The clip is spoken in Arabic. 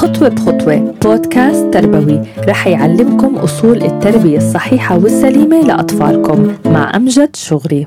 خطوة بخطوة. بودكاست تربوي. رح يعلمكم أصول التربية الصحيحة والسليمة لأطفالكم. مع أمجد شغري.